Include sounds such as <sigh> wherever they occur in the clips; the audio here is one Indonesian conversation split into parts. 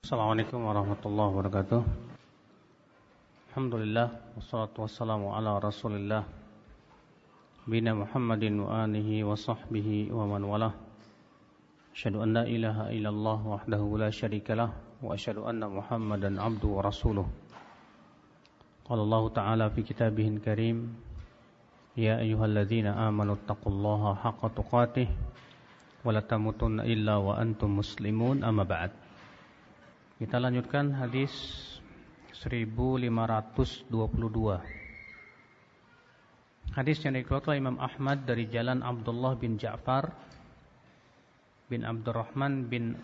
Assalamualaikum warahmatullahi wabarakatuh. Alhamdulillah wassalatu wassalamu ala Rasulillah bina Muhammadin wa alihi wa sahbihi wa man walah. Asyhadu an la ilaha illallah wahdahu la syarikalah wa asyhadu anna Muhammadan abduhu wa rasuluh. Qala Allah Ta'ala fi kitabihil karim Ya ayyuhalladzina amanu taqullaha haqqa tuqatih wa la tamutunna illa wa antum muslimun amma ba'd. Kita lanjutkan hadis 1522. Hadis yang dikeluarkan Imam Ahmad dari jalan Abdullah bin Ja'far bin Abdurrahman bin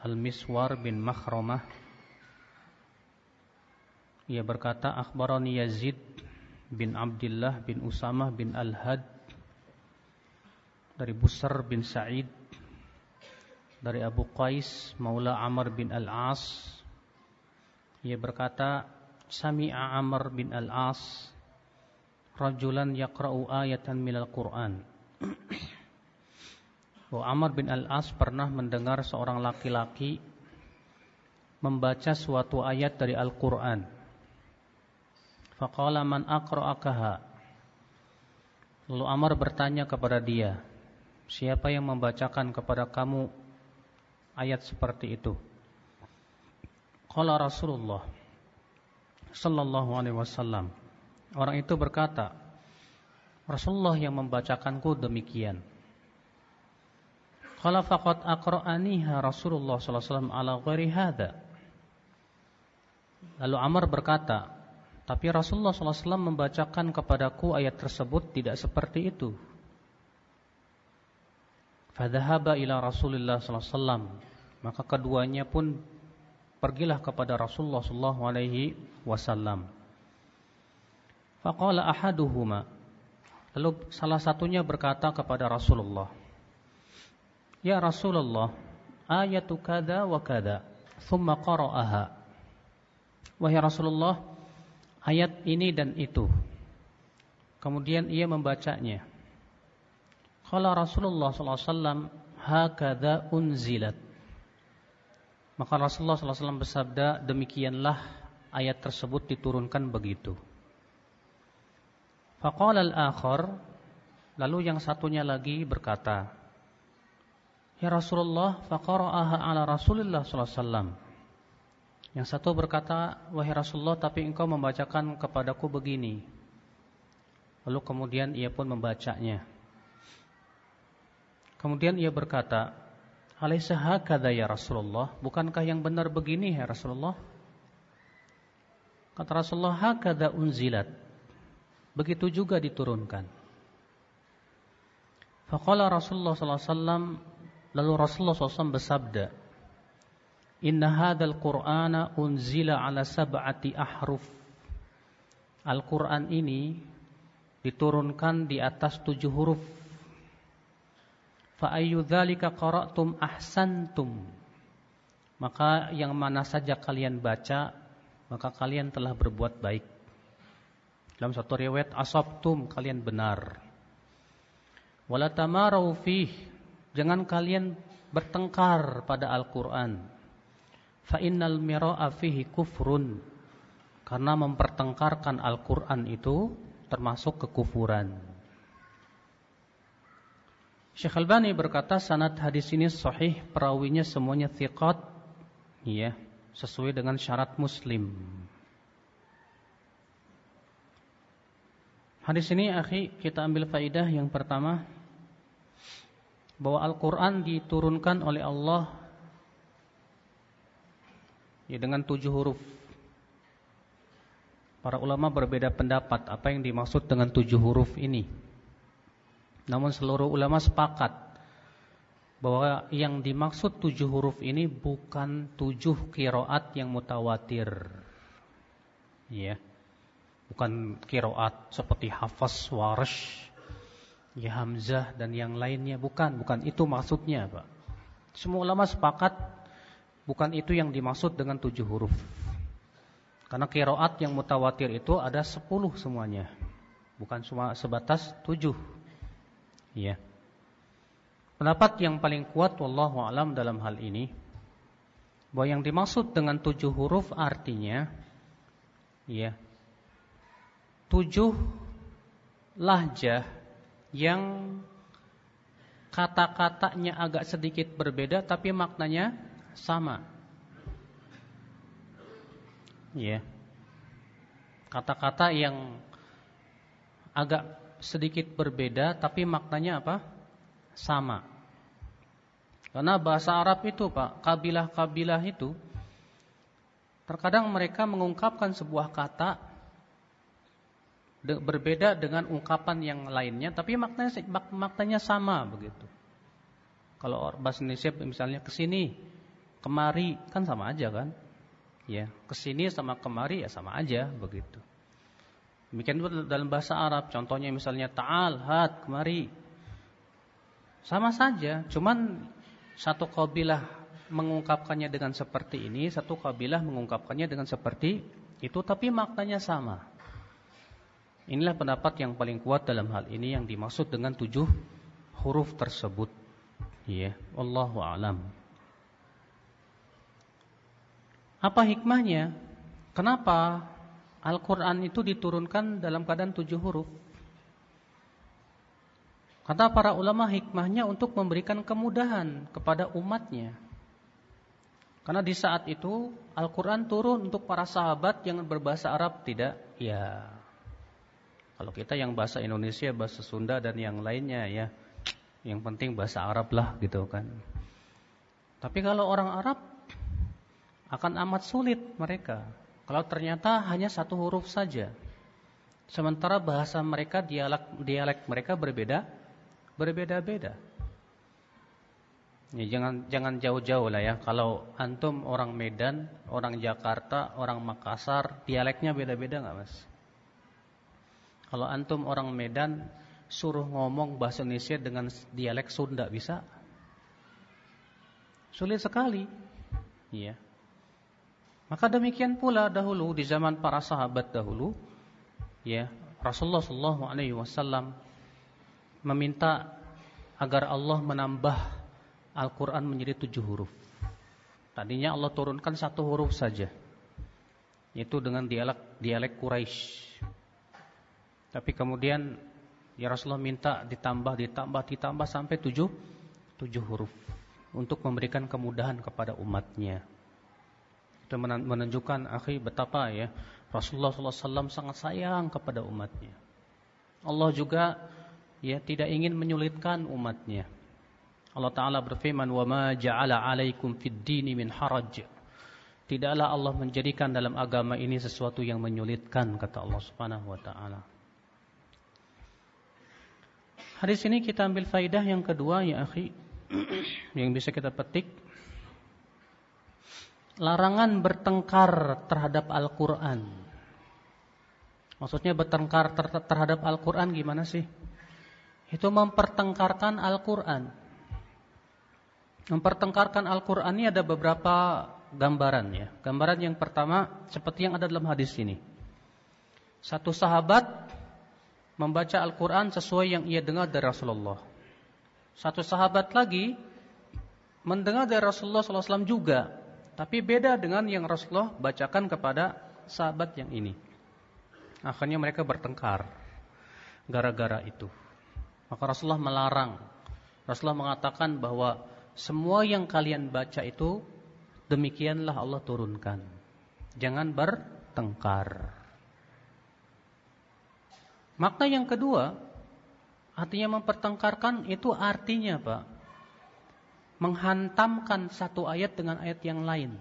Al-Miswar bin Makhramah. Ia berkata, "Akhbarani Yazid bin Abdullah bin Usamah bin Al-Had dari Busar bin Sa'id dari Abu Qais Maula Amr bin Al-As. Ia berkata Sami'a Amr bin Al-As rajulan yaqra'u ayatan minal Qur'an. <clears throat> Bahwa Amr bin Al-As pernah mendengar seorang laki-laki membaca suatu ayat dari Al-Qur'an. Faqala man aqra'akaha. Lalu Amr bertanya kepada dia, siapa yang membacakan kepada kamu ayat seperti itu? Qala Rasulullah sallallahu alaihi wasallam. Orang itu berkata, Rasulullah yang membacakanku demikian. Qala faqad aqra'aniha Rasulullah sallallahu alaihi wasallam ala ghairi hadza. Lalu Amr berkata, tapi Rasulullah SAW membacakan kepadaku ayat tersebut tidak seperti itu. Fadhahaba ila Rasulullah SAW. Maka keduanya pun pergilah kepada Rasulullah SAW. Faqala ahaduhuma. Lalu salah satunya berkata kepada Rasulullah. Ya Rasulullah, ayatu kada wa kada. Thumma qara'aha. Wahai Rasulullah, ayat ini dan itu. Kemudian ia membacanya. Kalau Rasulullah SAW hakada unzilat. Maka Rasulullah SAW bersabda demikianlah ayat tersebut diturunkan begitu. Faqala al-akhar lalu yang satunya lagi berkata, Ya Rasulullah faqara'aha ala Rasulullah wasallam. Yang satu berkata, wahai Rasulullah, tapi engkau membacakan kepadaku begini. Lalu kemudian ia pun membacanya. Kemudian ia berkata, Alaysa hakadha ya Rasulullah, bukankah yang benar begini ya Rasulullah? Kata Rasulullah, hakadha unzilat. Begitu juga diturunkan. Faqala Rasulullah sallallahu alaihi wasallam, lalu Rasulullah SAW bersabda, Inna hadal Qur'ana unzila ala sab'ati ahruf. Al-Quran ini diturunkan di atas tujuh huruf. Fa'ayyu dhalika qara'tum ahsantum. Maka yang mana saja kalian baca, maka kalian telah berbuat baik. Dalam satu riwayat asabtum kalian benar. Wala fih. Jangan kalian bertengkar pada Al-Qur'an fa innal mira'a fihi kufrun karena mempertengkarkan Al-Qur'an itu termasuk kekufuran. Syekh Albani berkata sanad hadis ini sahih, perawinya semuanya thiqat, ya, sesuai dengan syarat Muslim. Hadis ini akhi kita ambil faidah yang pertama bahwa Al-Qur'an diturunkan oleh Allah ya dengan tujuh huruf. Para ulama berbeda pendapat apa yang dimaksud dengan tujuh huruf ini. Namun seluruh ulama sepakat bahwa yang dimaksud tujuh huruf ini bukan tujuh kiroat yang mutawatir. Ya. Bukan kiroat seperti hafaz, warash, ya hamzah dan yang lainnya. Bukan, bukan itu maksudnya Pak. Semua ulama sepakat Bukan itu yang dimaksud dengan tujuh huruf. Karena kiroat yang mutawatir itu ada sepuluh semuanya. Bukan cuma sebatas tujuh. Ya. Pendapat yang paling kuat wallahu alam dalam hal ini bahwa yang dimaksud dengan tujuh huruf artinya ya tujuh lahjah yang kata-katanya agak sedikit berbeda tapi maknanya sama. Ya. Kata-kata yang agak sedikit berbeda tapi maknanya apa? Sama. Karena bahasa Arab itu Pak, kabilah-kabilah itu terkadang mereka mengungkapkan sebuah kata berbeda dengan ungkapan yang lainnya tapi maknanya maknanya sama begitu. Kalau bahasa Indonesia misalnya ke sini, kemari kan sama aja kan? Ya, ke sini sama kemari ya sama aja begitu. Demikian juga dalam bahasa Arab, contohnya misalnya ta'al, hat, kemari. Sama saja, cuman satu kabilah mengungkapkannya dengan seperti ini, satu kabilah mengungkapkannya dengan seperti itu, tapi maknanya sama. Inilah pendapat yang paling kuat dalam hal ini yang dimaksud dengan tujuh huruf tersebut. Ya, Allahu a'lam. Apa hikmahnya? Kenapa Al-Quran itu diturunkan dalam keadaan tujuh huruf? Kata para ulama hikmahnya untuk memberikan kemudahan kepada umatnya. Karena di saat itu Al-Quran turun untuk para sahabat yang berbahasa Arab tidak. Ya, kalau kita yang bahasa Indonesia, bahasa Sunda dan yang lainnya ya, yang penting bahasa Arab lah gitu kan. Tapi kalau orang Arab akan amat sulit mereka. Kalau ternyata hanya satu huruf saja. Sementara bahasa mereka, dialek dialek mereka berbeda berbeda-beda. Ya, jangan jangan jauh-jauh lah ya. Kalau antum orang Medan, orang Jakarta, orang Makassar, dialeknya beda-beda nggak mas? Kalau antum orang Medan, suruh ngomong bahasa Indonesia dengan dialek Sunda bisa? Sulit sekali. Iya. Maka demikian pula dahulu di zaman para sahabat dahulu, ya Rasulullah Wasallam meminta agar Allah menambah Al-Quran menjadi tujuh huruf. Tadinya Allah turunkan satu huruf saja, yaitu dengan dialek dialek Quraisy. Tapi kemudian ya Rasulullah minta ditambah, ditambah, ditambah sampai tujuh, tujuh huruf untuk memberikan kemudahan kepada umatnya. Itu menunjukkan akhi betapa ya Rasulullah SAW sangat sayang kepada umatnya. Allah juga ya tidak ingin menyulitkan umatnya. Allah Taala berfirman, "Wa ma ja'ala 'alaikum fid dini min haraj." Tidaklah Allah menjadikan dalam agama ini sesuatu yang menyulitkan kata Allah Subhanahu wa taala. Hadis ini kita ambil faidah yang kedua ya akhi <clears throat> yang bisa kita petik larangan bertengkar terhadap Al-Qur'an. Maksudnya bertengkar terhadap Al-Qur'an gimana sih? itu mempertengkarkan Al-Quran. Mempertengkarkan Al-Quran ini ada beberapa gambaran ya. Gambaran yang pertama seperti yang ada dalam hadis ini. Satu sahabat membaca Al-Quran sesuai yang ia dengar dari Rasulullah. Satu sahabat lagi mendengar dari Rasulullah SAW juga. Tapi beda dengan yang Rasulullah bacakan kepada sahabat yang ini. Akhirnya mereka bertengkar. Gara-gara itu. Maka Rasulullah melarang. Rasulullah mengatakan bahwa semua yang kalian baca itu demikianlah Allah turunkan. Jangan bertengkar. Makna yang kedua, artinya mempertengkarkan itu artinya Pak, menghantamkan satu ayat dengan ayat yang lain.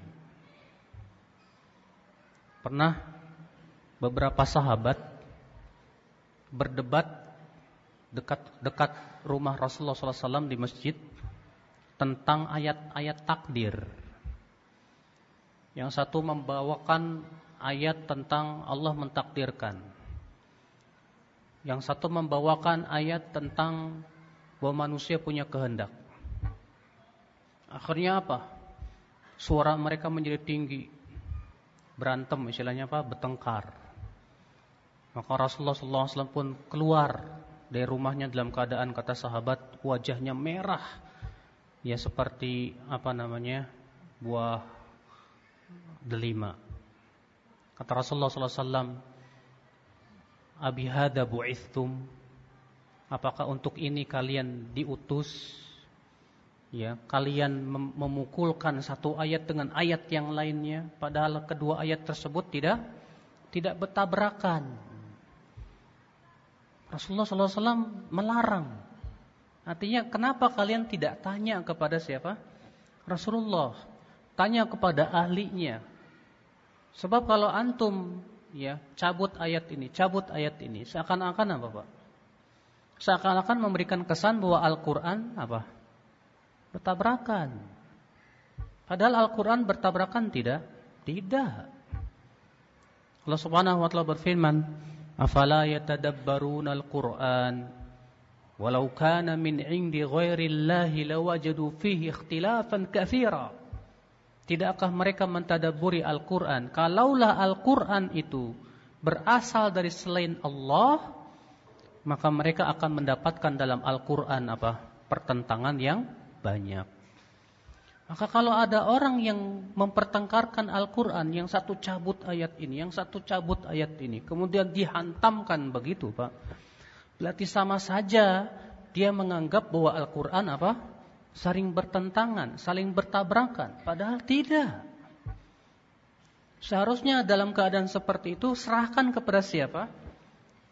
Pernah beberapa sahabat berdebat dekat-dekat rumah Rasulullah SAW di masjid tentang ayat-ayat takdir. Yang satu membawakan ayat tentang Allah mentakdirkan. Yang satu membawakan ayat tentang bahwa manusia punya kehendak. Akhirnya apa? Suara mereka menjadi tinggi. Berantem istilahnya apa? Bertengkar. Maka Rasulullah SAW pun keluar dari rumahnya dalam keadaan kata sahabat wajahnya merah ya seperti apa namanya buah delima. Kata Rasulullah SAW, Abi hada bu'ithtum. Apakah untuk ini kalian diutus? Ya, kalian mem memukulkan satu ayat dengan ayat yang lainnya, padahal kedua ayat tersebut tidak tidak bertabrakan. Rasulullah SAW melarang. Artinya kenapa kalian tidak tanya kepada siapa? Rasulullah. Tanya kepada ahlinya. Sebab kalau antum ya cabut ayat ini, cabut ayat ini, seakan-akan apa Pak? Seakan-akan memberikan kesan bahwa Al-Quran apa? Bertabrakan. Padahal Al-Quran bertabrakan tidak? Tidak. Allah subhanahu wa ta'ala berfirman, Afala yatadabbaruna al-Quran, walau kana min indi ghairillahi lawajadu fihi ikhtilafan kathira. Tidakkah mereka mentadaburi Al-Quran? Kalaulah Al-Quran itu berasal dari selain Allah, maka mereka akan mendapatkan dalam Al-Quran apa? Pertentangan yang banyak. Maka kalau ada orang yang mempertengkarkan Al-Quran, yang satu cabut ayat ini, yang satu cabut ayat ini, kemudian dihantamkan begitu Pak. Berarti sama saja dia menganggap bahwa Al-Quran apa? Saling bertentangan, saling bertabrakan. Padahal tidak. Seharusnya dalam keadaan seperti itu serahkan kepada siapa?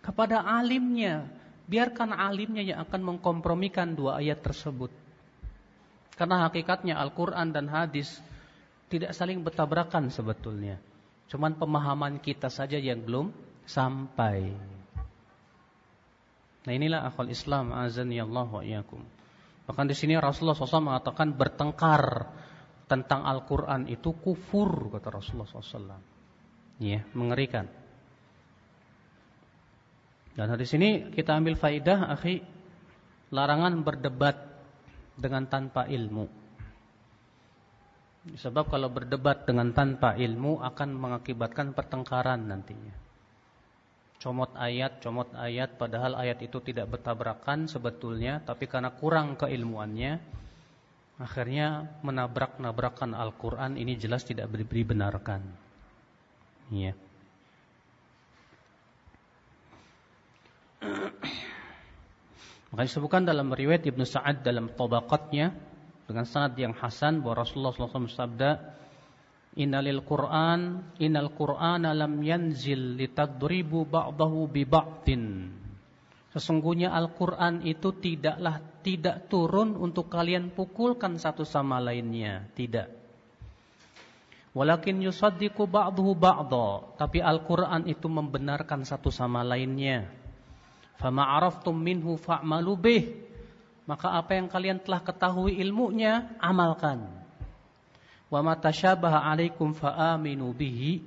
Kepada alimnya. Biarkan alimnya yang akan mengkompromikan dua ayat tersebut. Karena hakikatnya Al-Quran dan hadis tidak saling bertabrakan sebetulnya. Cuman pemahaman kita saja yang belum sampai. Nah inilah akal Islam azan ya Allah wa iyakum. Bahkan di sini Rasulullah SAW mengatakan bertengkar tentang Al-Quran itu kufur kata Rasulullah SAW. Ya, mengerikan. Dan di sini kita ambil faidah, akhi, larangan berdebat dengan tanpa ilmu. Sebab kalau berdebat dengan tanpa ilmu akan mengakibatkan pertengkaran nantinya. Comot ayat, comot ayat padahal ayat itu tidak bertabrakan sebetulnya tapi karena kurang keilmuannya akhirnya menabrak-nabrakan Al-Qur'an ini jelas tidak dibenarkan. Iya. Maka disebutkan dalam riwayat Ibnu Sa'ad dalam tabaqatnya dengan sanad yang hasan bahwa Rasulullah SAW bersabda, "Innalil Qur'an, innal Qur'ana lam yanzil litadribu ba'dahu bi ba'din." Sesungguhnya Al-Qur'an itu tidaklah tidak turun untuk kalian pukulkan satu sama lainnya, tidak. Walakin yusaddiqu ba'dahu ba'dha, tapi Al-Qur'an itu membenarkan satu sama lainnya. Fama araftum minhu fa'malu bih. Maka apa yang kalian telah ketahui ilmunya, amalkan. Wa ma tashabaha 'alaikum fa'aminu bihi.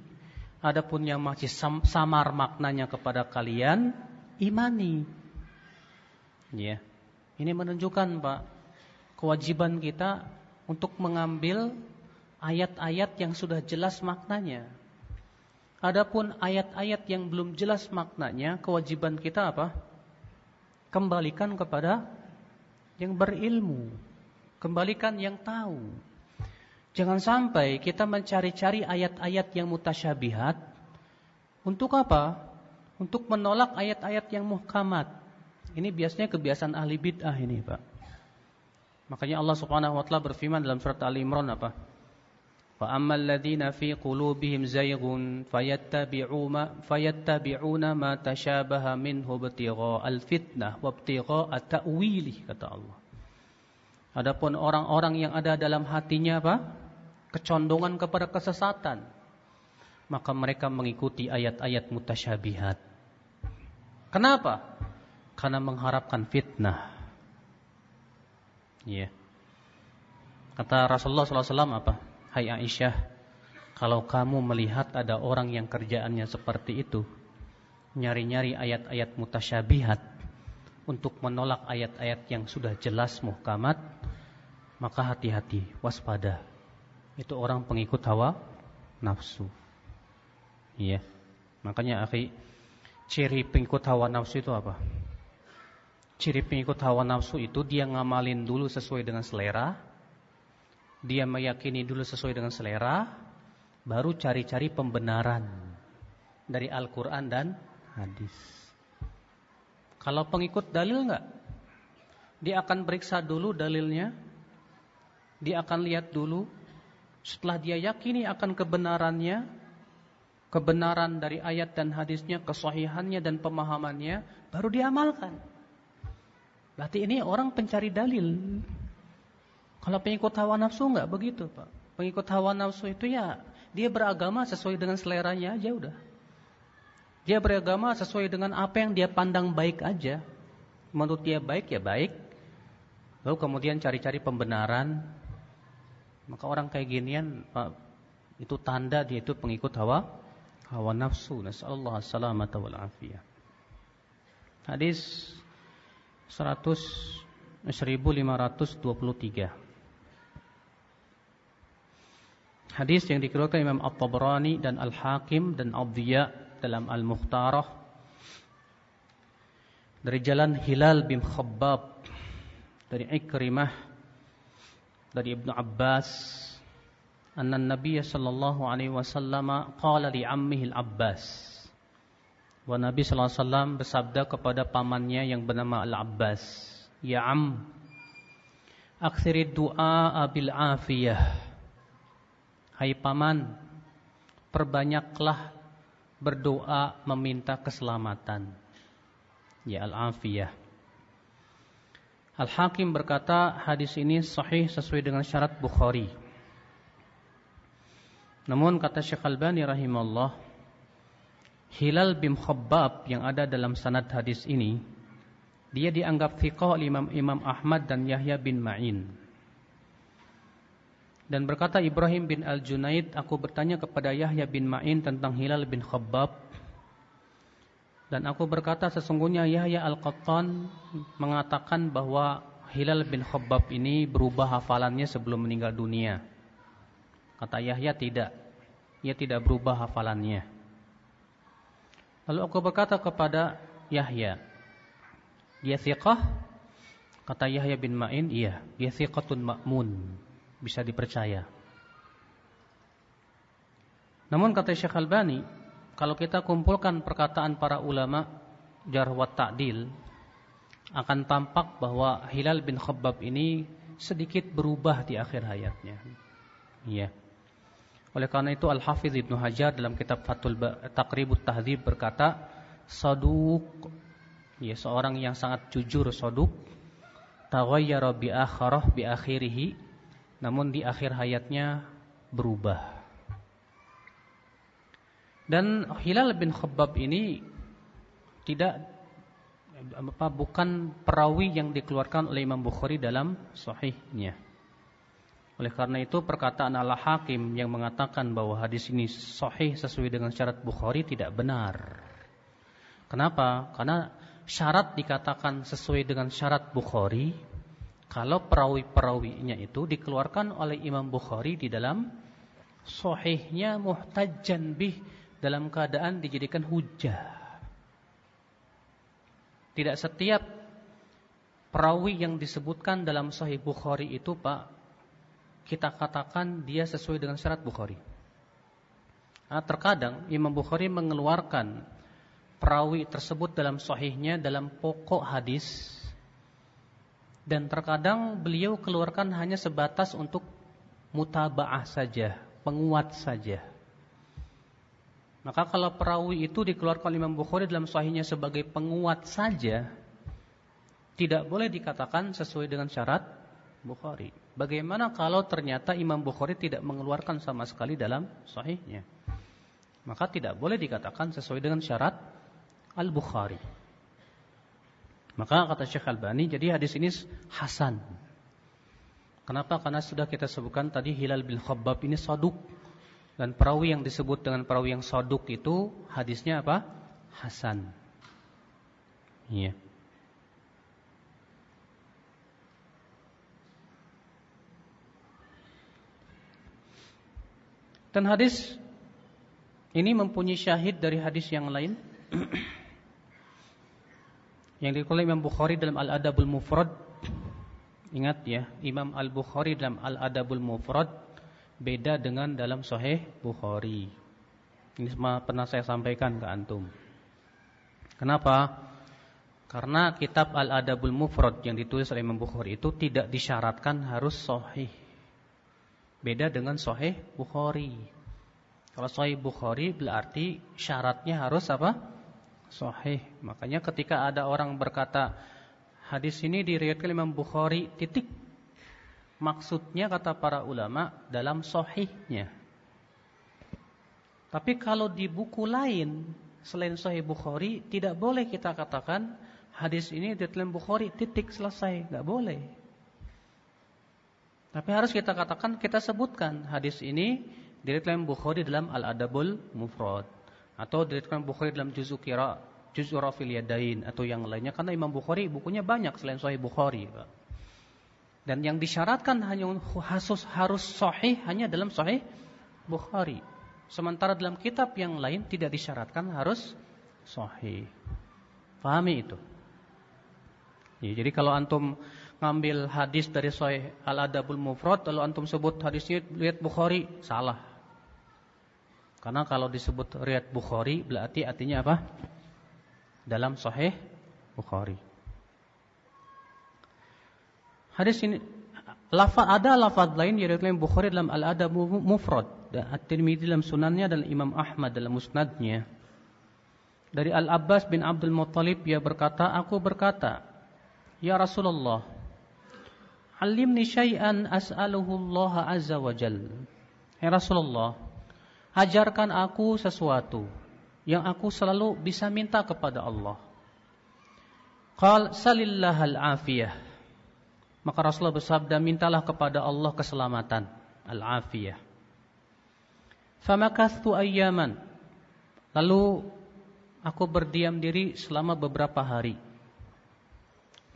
Adapun yang masih samar maknanya kepada kalian, imani. Ya. Ini menunjukkan, Pak, kewajiban kita untuk mengambil ayat-ayat yang sudah jelas maknanya. Adapun ayat-ayat yang belum jelas maknanya, kewajiban kita apa? Kembalikan kepada yang berilmu. Kembalikan yang tahu. Jangan sampai kita mencari-cari ayat-ayat yang mutasyabihat. Untuk apa? Untuk menolak ayat-ayat yang muhkamat. Ini biasanya kebiasaan ahli bid'ah ini, Pak. Makanya Allah Subhanahu wa taala berfirman dalam surat Ali Imran apa? فأما الذين في قلوبهم زيغ فيتبعون فيتبعون ما تشابه منه ابتغاء الفتنة وابتغاء تأويله kata Allah. Adapun orang-orang yang ada dalam hatinya apa? Kecondongan kepada kesesatan. Maka mereka mengikuti ayat-ayat mutasyabihat. Kenapa? Karena mengharapkan fitnah. Ya. Yeah. Kata Rasulullah SAW apa? Hai Aisyah, kalau kamu melihat ada orang yang kerjaannya seperti itu, nyari-nyari ayat-ayat mutasyabihat untuk menolak ayat-ayat yang sudah jelas muhkamat, maka hati-hati, waspada. Itu orang pengikut hawa nafsu. Iya. Makanya akhi, ciri pengikut hawa nafsu itu apa? Ciri pengikut hawa nafsu itu dia ngamalin dulu sesuai dengan selera, dia meyakini dulu sesuai dengan selera, Baru cari-cari pembenaran dari Al-Quran dan hadis. Kalau pengikut dalil enggak? Dia akan periksa dulu dalilnya. Dia akan lihat dulu. Setelah dia yakini akan kebenarannya, kebenaran dari ayat dan hadisnya, kesahihannya dan pemahamannya, baru diamalkan. Berarti ini orang pencari dalil. Kalau pengikut hawa nafsu enggak begitu, Pak. Pengikut hawa nafsu itu ya dia beragama sesuai dengan seleranya aja udah. Dia beragama sesuai dengan apa yang dia pandang baik aja. Menurut dia baik ya baik. Lalu kemudian cari-cari pembenaran. Maka orang kayak ginian itu tanda dia itu pengikut hawa hawa nafsu. Nasallahu salamata wal afiyah. Hadis 100 1523 Hadis yang dikeluarkan Imam At-Tabrani dan Al-Hakim dan Abdiya dalam Al-Mukhtarah dari jalan Hilal bin Khabbab dari Ikrimah dari Ibnu Abbas anna Nabi sallallahu alaihi wasallam qala li ammihi Al-Abbas wa Nabi sallallahu alaihi wasallam bersabda kepada pamannya yang bernama Al-Abbas ya am aksirid du'a bil afiyah Hai paman, perbanyaklah berdoa meminta keselamatan. Ya al-afiyah. Al-Hakim berkata hadis ini sahih sesuai dengan syarat Bukhari. Namun kata Syekh Al-Bani rahimahullah, Hilal bin Khabbab yang ada dalam sanad hadis ini, dia dianggap fiqh oleh Imam Imam Ahmad dan Yahya bin Ma'in. Dan berkata Ibrahim bin Al-Junaid, aku bertanya kepada Yahya bin Ma'in tentang Hilal bin Khabbab. Dan aku berkata sesungguhnya Yahya Al-Qattan mengatakan bahwa Hilal bin Khabbab ini berubah hafalannya sebelum meninggal dunia. Kata Yahya tidak. Ia tidak berubah hafalannya. Lalu aku berkata kepada Yahya, dia thiqah? Kata Yahya bin Ma'in, iya, dia thiqatun ma'mun bisa dipercaya. Namun kata Syekh Albani, kalau kita kumpulkan perkataan para ulama jarh wa ta'dil, akan tampak bahwa Hilal bin Khabbab ini sedikit berubah di akhir hayatnya. Iya. Oleh karena itu Al-Hafidh Ibnu Hajar dalam kitab Fathul Taqribut Tahdzib berkata, "Saduq" ya seorang yang sangat jujur saduk taghayyara bi akhirah bi akhirih namun di akhir hayatnya berubah. Dan Hilal bin Khabbab ini tidak apa bukan perawi yang dikeluarkan oleh Imam Bukhari dalam sahihnya. Oleh karena itu perkataan Al-Hakim yang mengatakan bahwa hadis ini sahih sesuai dengan syarat Bukhari tidak benar. Kenapa? Karena syarat dikatakan sesuai dengan syarat Bukhari kalau perawi-perawinya itu dikeluarkan oleh Imam Bukhari di dalam sahihnya muhtajjan bih dalam keadaan dijadikan hujah. Tidak setiap perawi yang disebutkan dalam sahih Bukhari itu Pak kita katakan dia sesuai dengan syarat Bukhari. Nah, terkadang Imam Bukhari mengeluarkan perawi tersebut dalam sahihnya dalam pokok hadis dan terkadang beliau keluarkan hanya sebatas untuk mutabaah saja, penguat saja. Maka kalau perawi itu dikeluarkan Imam Bukhari dalam sahihnya sebagai penguat saja, tidak boleh dikatakan sesuai dengan syarat Bukhari. Bagaimana kalau ternyata Imam Bukhari tidak mengeluarkan sama sekali dalam sahihnya? Maka tidak boleh dikatakan sesuai dengan syarat Al-Bukhari. Maka kata Syekh Albani, jadi hadis ini hasan. Kenapa? Karena sudah kita sebutkan tadi Hilal bin Khabbab ini saduk. Dan perawi yang disebut dengan perawi yang saduk itu hadisnya apa? Hasan. Iya. Dan hadis ini mempunyai syahid dari hadis yang lain. <clears throat> yang dikeluarkan Imam Bukhari dalam Al-Adabul Mufrad. Ingat ya, Imam Al-Bukhari dalam Al-Adabul Mufrad beda dengan dalam Sahih Bukhari. Ini semua pernah saya sampaikan ke antum. Kenapa? Karena kitab Al-Adabul Mufrad yang ditulis oleh Imam Bukhari itu tidak disyaratkan harus sahih. Beda dengan sahih Bukhari. Kalau sahih Bukhari berarti syaratnya harus apa? Sahih. Makanya ketika ada orang berkata hadis ini diriwayatkan Imam Bukhari titik. Maksudnya kata para ulama dalam sahihnya. Tapi kalau di buku lain selain Sahih Bukhari tidak boleh kita katakan hadis ini di dalam Bukhari titik selesai, nggak boleh. Tapi harus kita katakan kita sebutkan hadis ini diriwayatkan Bukhari dalam Al-Adabul Mufrad atau diriwayatkan Bukhari dalam juz'u qira, juz'u rafil yadain atau yang lainnya karena Imam Bukhari bukunya banyak selain Sahih Bukhari. Dan yang disyaratkan hanya harus harus sahih hanya dalam Sahih Bukhari. Sementara dalam kitab yang lain tidak disyaratkan harus sahih. Pahami itu. Ya, jadi kalau antum ngambil hadis dari Sahih Al-Adabul Mufrad lalu antum sebut hadisnya riwayat Bukhari, salah. Karena kalau disebut riwayat Bukhari berarti artinya apa? Dalam Sahih Bukhari. Hadis ini lafaz ada lafaz lain yang diriwayatkan Bukhari dalam Al-Adab Mufrad dan At-Tirmidzi dalam sunannya dan Imam Ahmad dalam musnadnya. Dari Al-Abbas bin Abdul Muttalib ia berkata, aku berkata, Ya Rasulullah, alimni syai'an as'aluhu Allah azza wa jal. Ya Rasulullah, ajarkan aku sesuatu yang aku selalu bisa minta kepada Allah. Qal salillahal afiyah. Maka Rasulullah bersabda, mintalah kepada Allah keselamatan, al-afiyah. Famakathtu ayyaman. Lalu aku berdiam diri selama beberapa hari.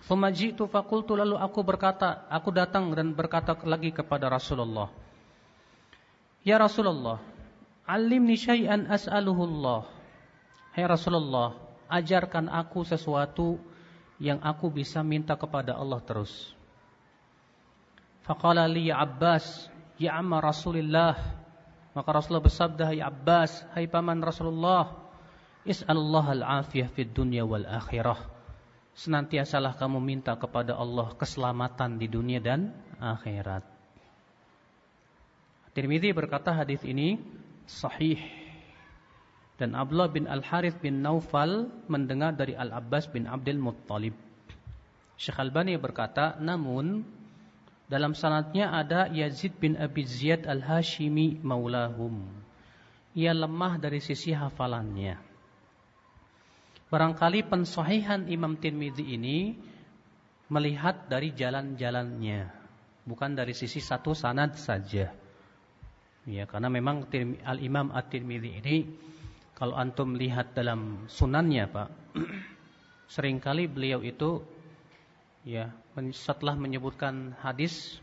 Fumajitu fakultu lalu aku berkata, aku datang dan berkata lagi kepada Rasulullah. Ya Rasulullah, alimni syai'an as'aluhu Allah. Hai Rasulullah, ajarkan aku sesuatu yang aku bisa minta kepada Allah terus. Faqala li ya Abbas, ya amma Rasulillah, maka Rasulullah bersabda, "Hai Abbas, hai paman Rasulullah, is'alullah al-afiyah fid dunya wal akhirah." Senantiasalah kamu minta kepada Allah keselamatan di dunia dan akhirat. Tirmizi berkata hadis ini sahih. Dan Abdullah bin Al-Harith bin Naufal mendengar dari Al-Abbas bin Abdul Muttalib. Syekh Albani berkata, namun dalam sanatnya ada Yazid bin Abi Ziyad al-Hashimi maulahum. Ia lemah dari sisi hafalannya. Barangkali pensahihan Imam Tirmidzi ini melihat dari jalan-jalannya, bukan dari sisi satu sanad saja. Ya, karena memang Al-Imam At-Tirmidzi ini kalau antum lihat dalam sunannya, Pak, <clears throat> sering kali beliau itu ya setelah menyebutkan hadis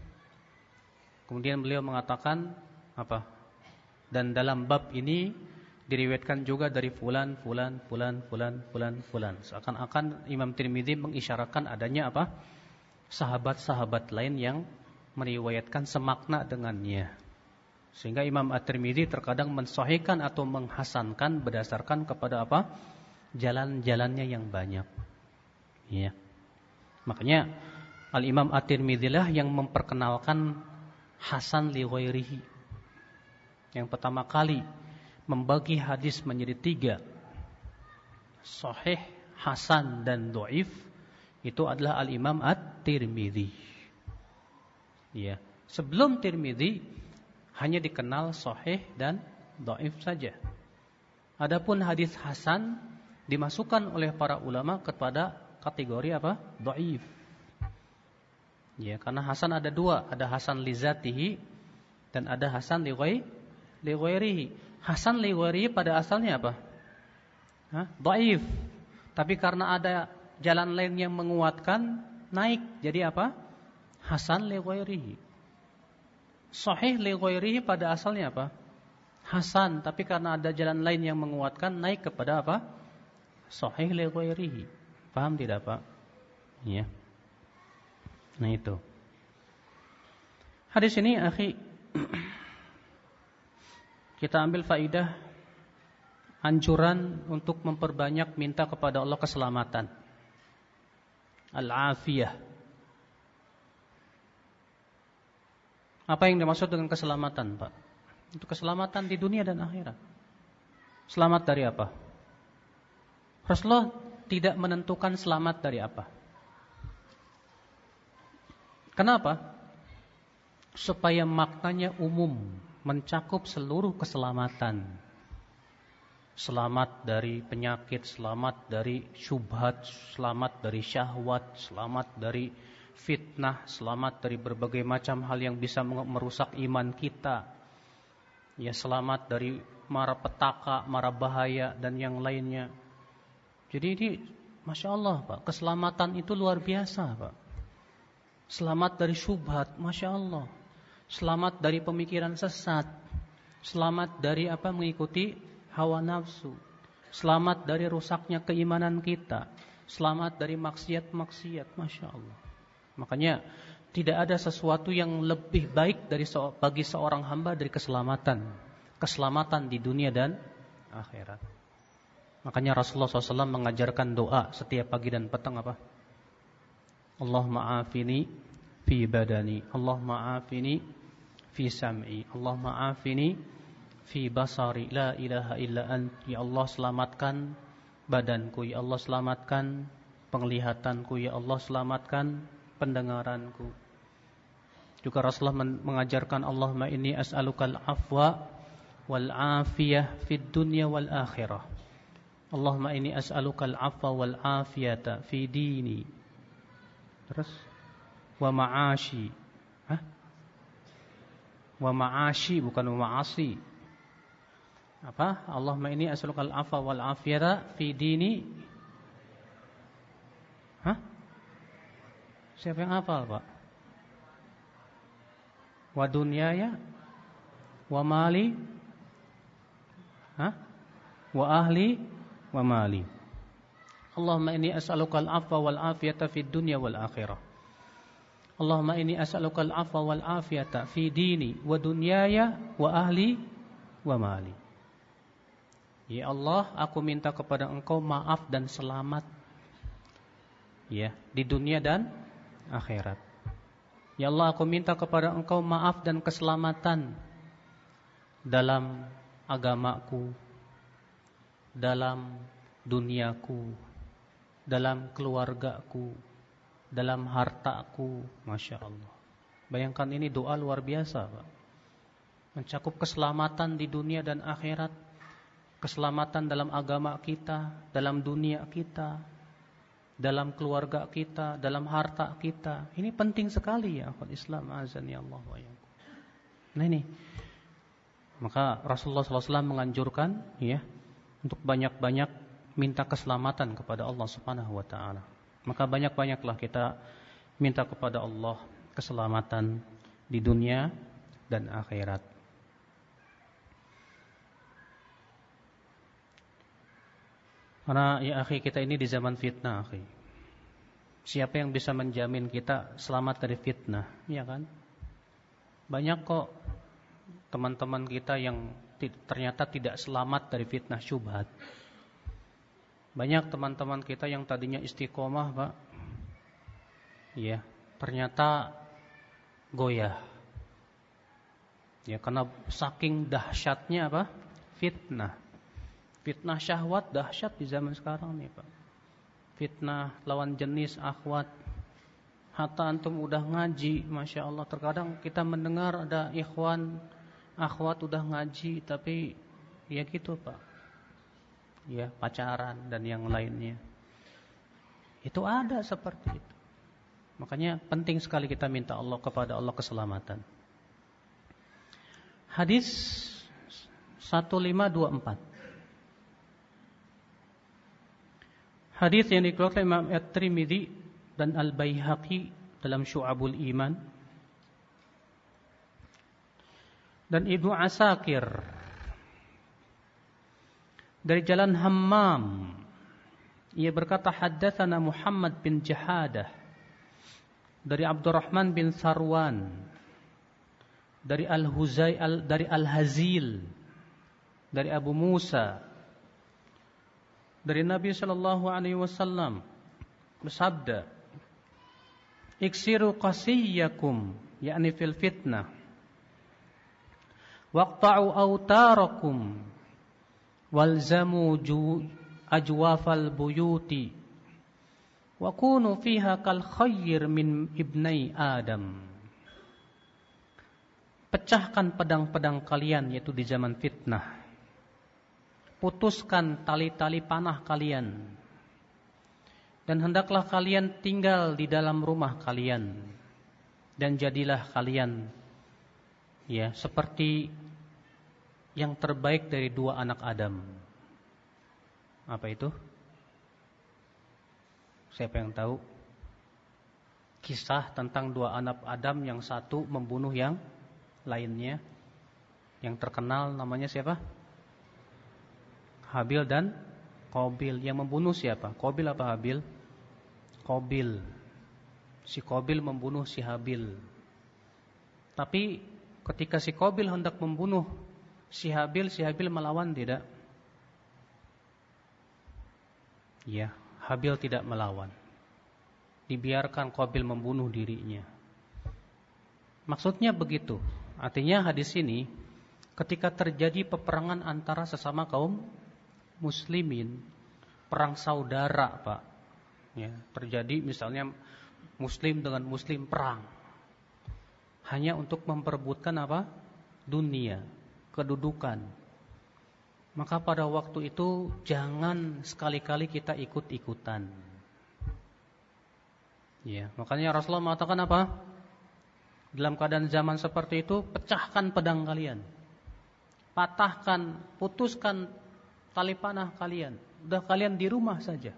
kemudian beliau mengatakan apa dan dalam bab ini diriwayatkan juga dari fulan fulan fulan fulan fulan fulan. Seakan-akan Imam Tirmidzi mengisyaratkan adanya apa sahabat-sahabat lain yang meriwayatkan semakna dengannya sehingga Imam At-Tirmidzi terkadang mensahihkan atau menghasankan berdasarkan kepada apa jalan-jalannya yang banyak ya makanya Al-Imam At-Tirmidzi yang memperkenalkan Hasan li ghairihi. Yang pertama kali membagi hadis menjadi tiga. Sahih, Hasan dan Do'if itu adalah Al-Imam At-Tirmidzi. Ya. Sebelum Tirmidzi hanya dikenal sahih dan do'if saja. Adapun hadis hasan dimasukkan oleh para ulama kepada kategori apa? Do'if. Ya, karena Hasan ada dua, ada Hasan lizatihi dan ada Hasan li ghairihi. Hasan li ghairihi pada asalnya apa? Hah? Dhaif. Tapi karena ada jalan lain yang menguatkan, naik jadi apa? Hasan li ghairihi. Sahih li ghairihi pada asalnya apa? Hasan, tapi karena ada jalan lain yang menguatkan, naik kepada apa? Sahih li ghairihi. Paham tidak, Pak? Iya. Nah itu. Hadis ini akhi <clears throat> kita ambil faidah anjuran untuk memperbanyak minta kepada Allah keselamatan. Al-afiyah. Apa yang dimaksud dengan keselamatan, Pak? Itu keselamatan di dunia dan akhirat. Selamat dari apa? Rasulullah tidak menentukan selamat dari apa. Kenapa? Supaya maknanya umum, mencakup seluruh keselamatan. Selamat dari penyakit, selamat dari syubhat, selamat dari syahwat, selamat dari fitnah, selamat dari berbagai macam hal yang bisa merusak iman kita. Ya selamat dari mara petaka, mara bahaya dan yang lainnya. Jadi ini Masya Allah Pak, keselamatan itu luar biasa Pak. Selamat dari syubhat, Masya Allah. Selamat dari pemikiran sesat. Selamat dari apa mengikuti hawa nafsu. Selamat dari rusaknya keimanan kita. Selamat dari maksiat-maksiat. Masya Allah. Makanya tidak ada sesuatu yang lebih baik dari bagi seorang hamba dari keselamatan. Keselamatan di dunia dan akhirat. Makanya Rasulullah SAW mengajarkan doa setiap pagi dan petang apa? Allah ma'afini fi badani. Allah ma'afini fi sam'i. Allah ma'afini fi basari. La ilaha illa ant. Ya Allah selamatkan badanku. Ya Allah selamatkan penglihatanku. Ya Allah selamatkan pendengaranku. Juga Rasulullah mengajarkan Allahumma inni as'alukal afwa wal afiyah fid dunya wal akhirah. Allahumma inni as'alukal afwa wal afiyata fi dini. Terus wa ma'ashi. Hah? Wa ma'ashi bukan wa ma'asi. Apa? Allahumma inni as'alukal afwa wal afiyata fi dini. Siapa yang hafal, Pak? Wa dunyaya wa mali Hah? Wa ahli wa mali. Allahumma inni as'aluka al-afwa wal afiyata fid dunya wal akhirah. Allahumma inni as'aluka al-afwa wal afiyata fi dini wa dunyaya wa ahli wa mali. Ya Allah, aku minta kepada Engkau maaf dan selamat. Ya, di dunia dan akhirat. Ya Allah, aku minta kepada Engkau maaf dan keselamatan dalam agamaku, dalam duniaku, dalam keluargaku, dalam hartaku, masya Allah. Bayangkan ini doa luar biasa, Pak. Mencakup keselamatan di dunia dan akhirat, keselamatan dalam agama kita, dalam dunia kita, dalam keluarga kita, dalam harta kita. Ini penting sekali ya, akhwat Islam azan ya Allah wa Nah ini, maka Rasulullah SAW menganjurkan ya untuk banyak-banyak minta keselamatan kepada Allah Subhanahu wa taala. Maka banyak-banyaklah kita minta kepada Allah keselamatan di dunia dan akhirat. Karena ya akhi kita ini di zaman fitnah, akhi. Siapa yang bisa menjamin kita selamat dari fitnah, ya kan? Banyak kok teman-teman kita yang ternyata tidak selamat dari fitnah syubhat. Banyak teman-teman kita yang tadinya istiqomah, Pak. Ya, ternyata goyah. Ya, karena saking dahsyatnya apa? Fitnah. Fitnah syahwat dahsyat di zaman sekarang nih Pak. Fitnah lawan jenis akhwat. Hatta antum udah ngaji, Masya Allah. Terkadang kita mendengar ada ikhwan, akhwat udah ngaji, tapi ya gitu Pak. Ya pacaran dan yang lainnya. Itu ada seperti itu. Makanya penting sekali kita minta Allah kepada Allah keselamatan. Hadis 1524 Hadis yang dikeluarkan Imam At-Tirmidzi dan Al-Baihaqi dalam Syu'abul Iman. Dan Ibnu Asakir dari jalan Hammam ia berkata haddatsana Muhammad bin Jahadah dari Abdurrahman bin Sarwan dari Al-Huzai al, dari Al-Hazil dari Abu Musa dari Nabi sallallahu alaihi wasallam bersabda Iksiru qasiyakum yakni fil fitnah. Waqta'u autarakum walzamu ajwafal buyuti wa kunu fiha kal khayr min ibnai adam. Pecahkan pedang-pedang kalian yaitu di zaman fitnah putuskan tali-tali panah kalian dan hendaklah kalian tinggal di dalam rumah kalian dan jadilah kalian ya seperti yang terbaik dari dua anak Adam apa itu Siapa yang tahu? Kisah tentang dua anak Adam yang satu membunuh yang lainnya. Yang terkenal namanya siapa? Habil dan Kobil. Yang membunuh siapa? Kobil apa Habil? Kobil. Si Kobil membunuh si Habil. Tapi ketika si Kobil hendak membunuh si Habil, si Habil melawan tidak? Ya, Habil tidak melawan. Dibiarkan Qabil membunuh dirinya. Maksudnya begitu. Artinya hadis ini ketika terjadi peperangan antara sesama kaum muslimin, perang saudara, Pak. Ya, terjadi misalnya muslim dengan muslim perang. Hanya untuk memperebutkan apa? dunia, kedudukan, maka pada waktu itu jangan sekali-kali kita ikut-ikutan. Ya, makanya Rasulullah mengatakan apa? Dalam keadaan zaman seperti itu, pecahkan pedang kalian. Patahkan, putuskan tali panah kalian. Udah kalian di rumah saja.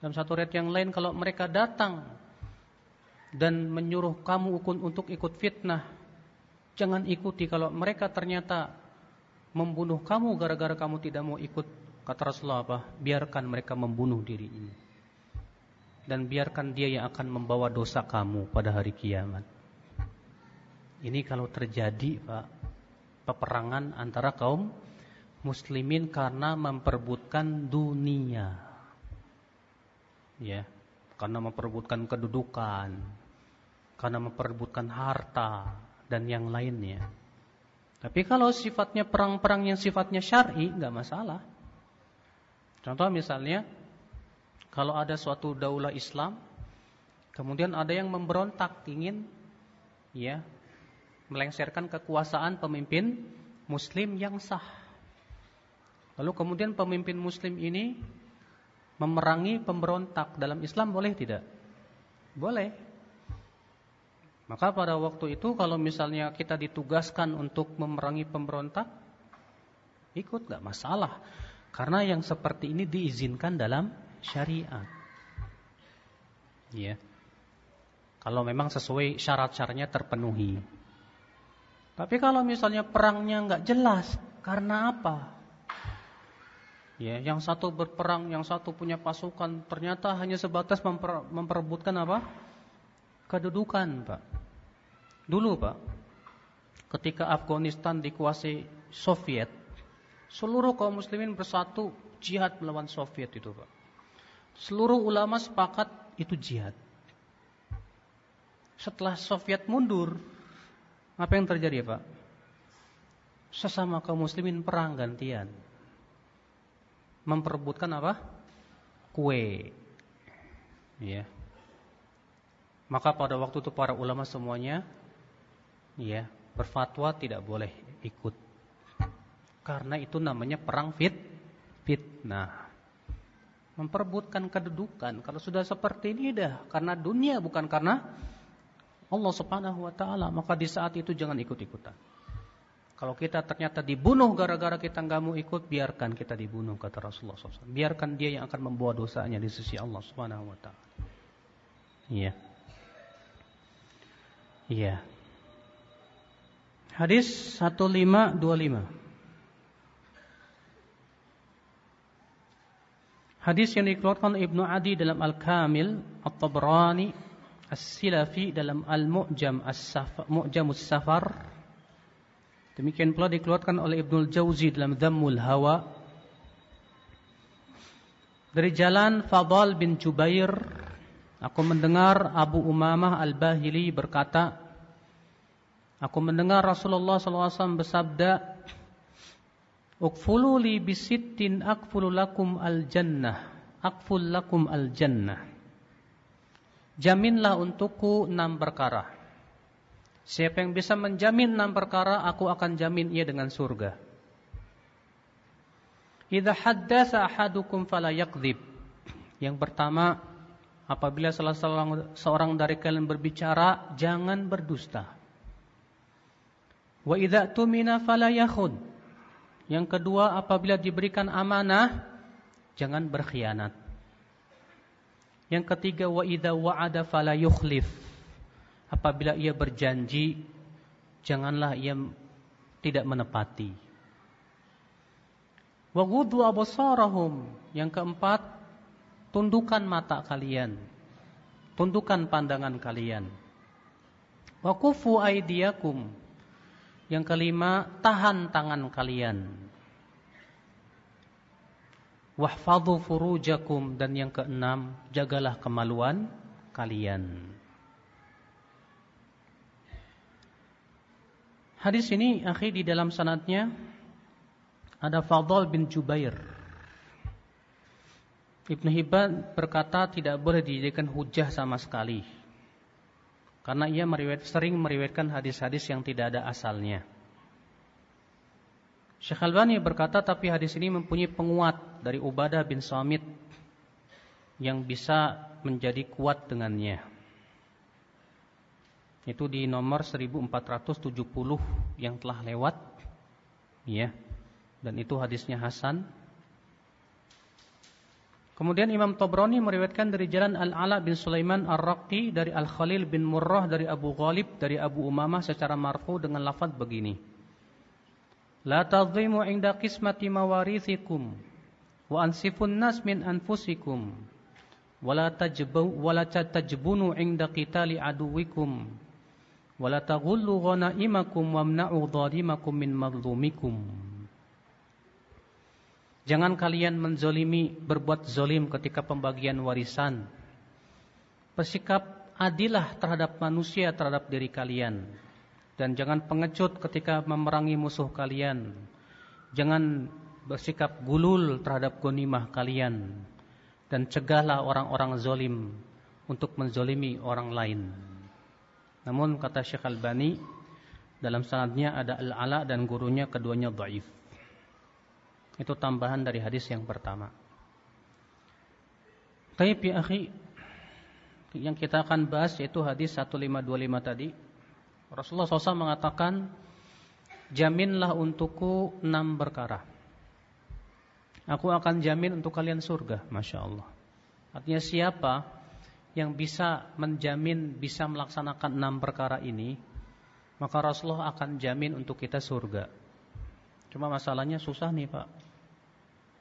Dalam satu red yang lain kalau mereka datang dan menyuruh kamu untuk ikut fitnah, jangan ikuti kalau mereka ternyata membunuh kamu gara-gara kamu tidak mau ikut kata Rasulullah apa? Biarkan mereka membunuh diri ini. Dan biarkan dia yang akan membawa dosa kamu pada hari kiamat. Ini kalau terjadi, Pak, peperangan antara kaum muslimin karena memperebutkan dunia. Ya, karena memperebutkan kedudukan, karena memperebutkan harta dan yang lainnya. Tapi kalau sifatnya perang-perang yang sifatnya syar'i nggak masalah. Contoh misalnya kalau ada suatu daulah Islam kemudian ada yang memberontak ingin ya melengsarkan kekuasaan pemimpin muslim yang sah. Lalu kemudian pemimpin muslim ini memerangi pemberontak dalam Islam boleh tidak? Boleh. Maka pada waktu itu kalau misalnya kita ditugaskan untuk memerangi pemberontak, ikut gak masalah. Karena yang seperti ini diizinkan dalam syariat. Ya. Kalau memang sesuai syarat-syaratnya terpenuhi. Tapi kalau misalnya perangnya nggak jelas, karena apa? Ya, yang satu berperang, yang satu punya pasukan, ternyata hanya sebatas memper, memperebutkan apa? Kedudukan, Pak. Dulu Pak, ketika Afghanistan dikuasai Soviet, seluruh kaum muslimin bersatu jihad melawan Soviet itu Pak. Seluruh ulama sepakat itu jihad. Setelah Soviet mundur, apa yang terjadi Pak? Sesama kaum muslimin perang gantian. Memperebutkan apa? Kue. Ya. Maka pada waktu itu para ulama semuanya ya berfatwa tidak boleh ikut karena itu namanya perang fit fitnah memperebutkan kedudukan kalau sudah seperti ini dah karena dunia bukan karena Allah Subhanahu wa taala maka di saat itu jangan ikut-ikutan kalau kita ternyata dibunuh gara-gara kita nggak mau ikut biarkan kita dibunuh kata Rasulullah SAW biarkan dia yang akan membawa dosanya di sisi Allah Subhanahu wa taala. Iya. Iya. Hadis 1525. Hadis yang dikeluarkan Ibnu Adi dalam Al-Kamil, At-Tabrani, As-Silafi dalam Al-Mu'jam As-Safar, Mu'jam As-Safar Demikian pula dikeluarkan oleh Ibnul Jauzi dalam Dhammul Hawa. Dari jalan Fadal bin Jubair aku mendengar Abu Umamah Al-Bahili berkata aku mendengar Rasulullah SAW bersabda Ukfulu li bisittin akfulu lakum al-jannah akful lakum al-jannah. Jaminlah untukku enam perkara Siapa yang bisa menjamin enam perkara aku akan jamin ia dengan surga Idza haddatsa ahadukum fala yakdzib. Yang pertama, apabila salah seorang dari kalian berbicara, jangan berdusta. Wa idza tumina fala yakhud. Yang kedua, apabila diberikan amanah, jangan berkhianat. Yang ketiga, wa idza wa'ada fala yukhlif. Apabila ia berjanji, janganlah ia tidak menepati. Wa ghuddu absarahum. Yang keempat, tundukkan mata kalian. Tundukkan pandangan kalian. Wa kufu aydiyakum. Yang kelima, tahan tangan kalian. Wahfadhu furujakum dan yang keenam, jagalah kemaluan kalian. Hadis ini akhir di dalam sanatnya ada Fadl bin Jubair. Ibn Hibban berkata tidak boleh dijadikan hujah sama sekali. Karena ia meriwayat, sering meriwayatkan hadis-hadis yang tidak ada asalnya. Syekh Albani berkata tapi hadis ini mempunyai penguat dari Ubadah bin Samit yang bisa menjadi kuat dengannya. Itu di nomor 1470 yang telah lewat. Ya dan itu hadisnya Hasan. Kemudian Imam Tobroni meriwayatkan dari jalan Al-Ala bin Sulaiman Ar-Raqi dari Al-Khalil bin Murrah dari Abu Ghalib dari Abu Umamah secara marfu dengan lafaz begini. La tadhimu inda qismati mawarithikum wa ansifun nas min anfusikum wala tajbu wala tajbunu inda qitali aduwikum wala taghullu ghanaimakum wamna'u dhalimakum min Jangan kalian menzolimi, berbuat zolim ketika pembagian warisan. Bersikap adilah terhadap manusia, terhadap diri kalian. Dan jangan pengecut ketika memerangi musuh kalian. Jangan bersikap gulul terhadap gonimah kalian. Dan cegahlah orang-orang zolim untuk menzolimi orang lain. Namun kata Syekh Al-Bani, dalam sanadnya ada Al-Ala dan gurunya keduanya dhaif. Itu tambahan dari hadis yang pertama. Tapi ya akhi, yang kita akan bahas yaitu hadis 1525 tadi. Rasulullah SAW mengatakan, jaminlah untukku enam perkara. Aku akan jamin untuk kalian surga, masya Allah. Artinya siapa yang bisa menjamin bisa melaksanakan enam perkara ini, maka Rasulullah akan jamin untuk kita surga. Cuma masalahnya susah nih Pak.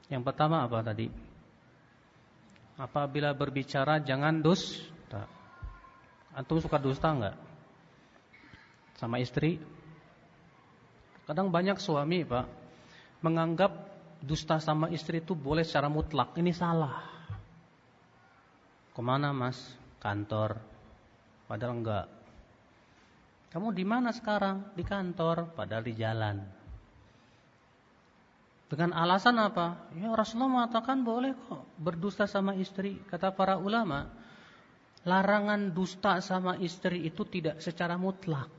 Yang pertama apa tadi? Apabila berbicara jangan dusta. Antum suka dusta enggak? Sama istri? Kadang banyak suami, Pak, menganggap dusta sama istri itu boleh secara mutlak. Ini salah. Ke mana, Mas? Kantor. Padahal enggak. Kamu di mana sekarang? Di kantor, padahal di jalan. Dengan alasan apa? Ya Rasulullah mengatakan boleh kok berdusta sama istri. Kata para ulama, larangan dusta sama istri itu tidak secara mutlak.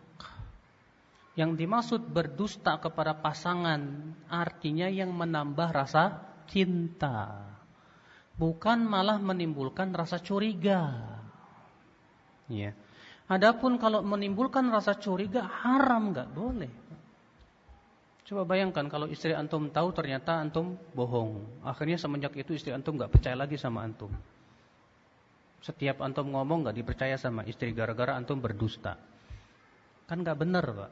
Yang dimaksud berdusta kepada pasangan artinya yang menambah rasa cinta. Bukan malah menimbulkan rasa curiga. Ya. Adapun kalau menimbulkan rasa curiga haram nggak boleh. Coba bayangkan kalau istri antum tahu ternyata antum bohong. Akhirnya semenjak itu istri antum nggak percaya lagi sama antum. Setiap antum ngomong nggak dipercaya sama istri gara-gara antum berdusta. Kan nggak benar, Pak.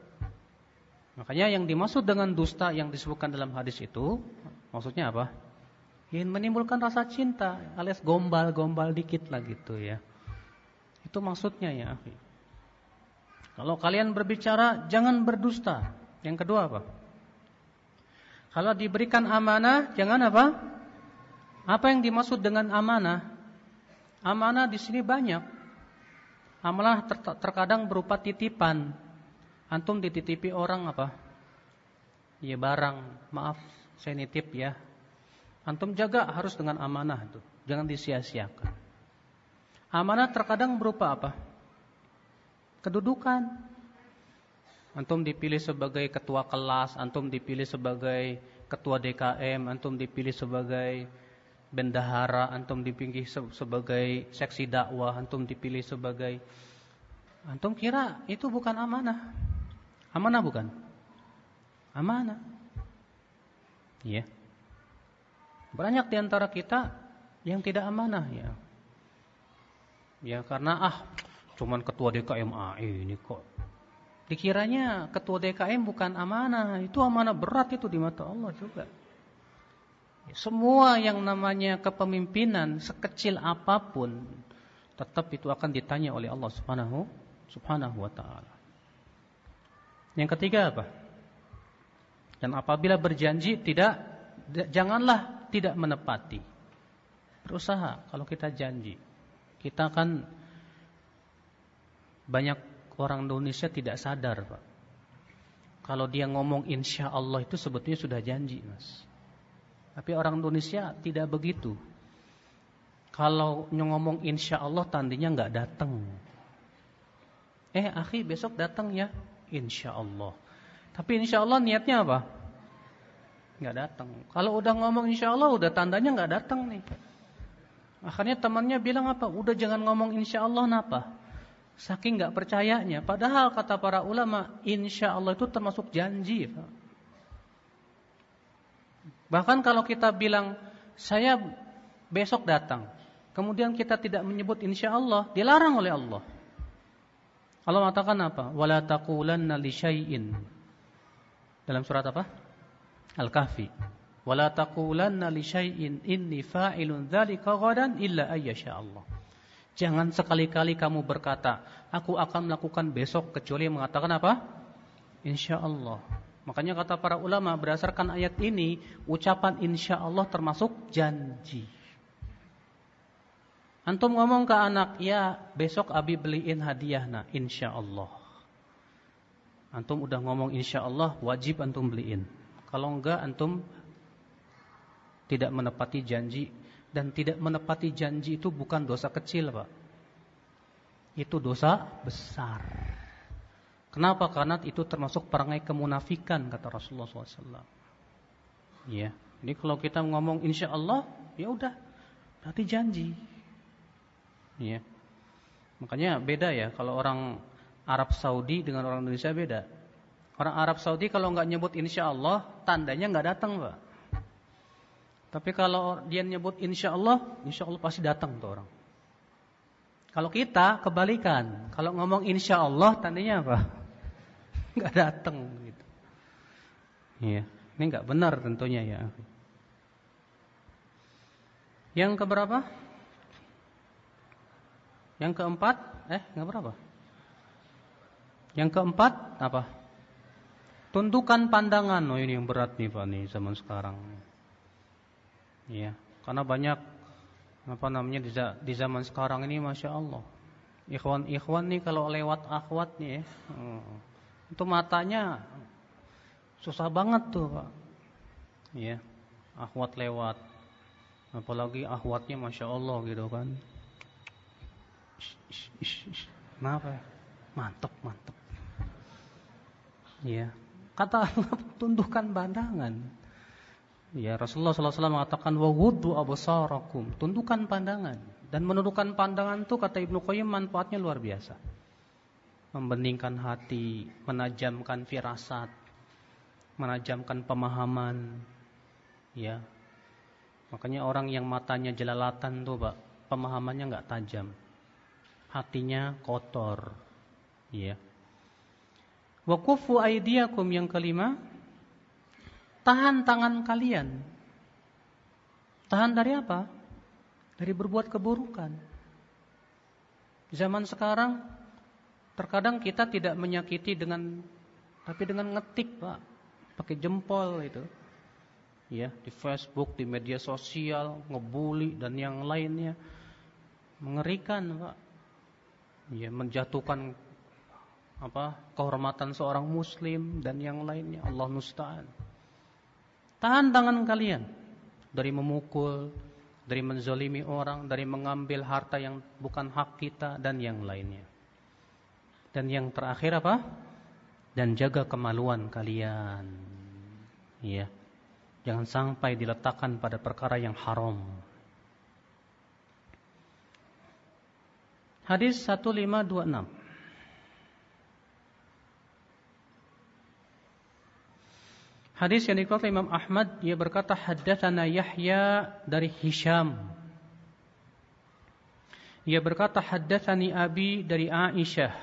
Makanya yang dimaksud dengan dusta yang disebutkan dalam hadis itu maksudnya apa? Ingin menimbulkan rasa cinta, alias gombal-gombal dikit lah gitu ya. Itu maksudnya ya, Kalau kalian berbicara jangan berdusta. Yang kedua apa? Kalau diberikan amanah, jangan apa? Apa yang dimaksud dengan amanah? Amanah di sini banyak. Amanah ter terkadang berupa titipan. Antum dititipi orang apa? Ya barang, maaf, saya nitip ya. Antum jaga harus dengan amanah itu. Jangan disia-siakan. Amanah terkadang berupa apa? Kedudukan. Antum dipilih sebagai ketua kelas, antum dipilih sebagai ketua DKM, antum dipilih sebagai bendahara, antum dipilih sebagai seksi dakwah, antum dipilih sebagai antum kira itu bukan amanah. Amanah bukan? Amanah. Iya. Banyak di antara kita yang tidak amanah ya. Ya karena ah cuman ketua DKM ah, ini kok dikiranya ketua DKM bukan amanah, itu amanah berat itu di mata Allah juga. Semua yang namanya kepemimpinan sekecil apa pun tetap itu akan ditanya oleh Allah Subhanahu Subhanahu wa taala. Yang ketiga apa? Dan apabila berjanji tidak janganlah tidak menepati. Berusaha kalau kita janji. Kita kan banyak orang Indonesia tidak sadar, Pak. Kalau dia ngomong insya Allah itu sebetulnya sudah janji, Mas. Tapi orang Indonesia tidak begitu. Kalau ngomong insya Allah tandinya nggak datang. Eh, akhi besok datang ya, insya Allah. Tapi insya Allah niatnya apa? Nggak datang. Kalau udah ngomong insya Allah, udah tandanya nggak datang nih. Akhirnya temannya bilang apa? Udah jangan ngomong insya Allah, napa? Saking nggak percayanya. Padahal kata para ulama, insya Allah itu termasuk janji. Bahkan kalau kita bilang saya besok datang, kemudian kita tidak menyebut insya Allah, dilarang oleh Allah. Allah mengatakan apa? Wala taqulanna li syai'in. Dalam surat apa? Al-Kahfi. Wala taqulanna li syai'in inni fa'ilun dzalika ghadan illa ayyasha Allah. Jangan sekali-kali kamu berkata, aku akan melakukan besok kecuali mengatakan apa? Insya Allah. Makanya kata para ulama berdasarkan ayat ini ucapan insya Allah termasuk janji. Antum ngomong ke anak, ya besok abi beliin hadiah nah insya Allah. Antum udah ngomong insya Allah wajib antum beliin. Kalau enggak antum tidak menepati janji dan tidak menepati janji itu bukan dosa kecil pak. Itu dosa besar. Kenapa? Karena itu termasuk perangai kemunafikan kata Rasulullah SAW. Ya, ini kalau kita ngomong insya Allah, ya udah, berarti janji. Ya, makanya beda ya kalau orang Arab Saudi dengan orang Indonesia beda. Orang Arab Saudi kalau nggak nyebut insya Allah, tandanya nggak datang, pak. Tapi kalau dia nyebut insya Allah, insya Allah pasti datang tuh orang. Kalau kita kebalikan, kalau ngomong insya Allah, tandanya apa? <laughs> nggak datang gitu. Iya, ini nggak benar tentunya ya. Yang keberapa? Yang keempat? Eh, nggak berapa? Yang keempat apa? Tuntukan pandangan. Oh ini yang berat nih Pak nih zaman sekarang. Iya, karena banyak apa namanya di zaman sekarang ini masya Allah. Ikhwan-ikhwan nih kalau lewat akhwat nih ya. Itu matanya susah banget tuh, Pak. Ya. Akhwat lewat. Apalagi akhwatnya Masya Allah gitu kan. Kenapa ya? Mantep, mantep. Ya. Kata Allah tundukkan pandangan. Ya Rasulullah SAW mengatakan wawudu absarakum, tundukkan pandangan. Dan menundukkan pandangan itu kata Ibnu Qayyim manfaatnya luar biasa membeningkan hati, menajamkan firasat, menajamkan pemahaman. Ya. Makanya orang yang matanya jelalatan tuh, Pak, pemahamannya nggak tajam. Hatinya kotor. Ya. Wa kufu aydiyakum yang kelima, tahan tangan kalian. Tahan dari apa? Dari berbuat keburukan. Zaman sekarang Terkadang kita tidak menyakiti dengan Tapi dengan ngetik, Pak. Pakai jempol itu. Ya, di Facebook, di media sosial, ngebully dan yang lainnya. Mengerikan, Pak. Ya, menjatuhkan apa? kehormatan seorang muslim dan yang lainnya. Allah musta'an. Tahan tangan kalian dari memukul, dari menzolimi orang, dari mengambil harta yang bukan hak kita dan yang lainnya. Dan yang terakhir apa? Dan jaga kemaluan kalian. Ya. Jangan sampai diletakkan pada perkara yang haram. Hadis 1526. Hadis yang dikeluarkan Imam Ahmad dia berkata haddatsana Yahya dari Hisham. Ia berkata haddatsani Abi dari Aisyah.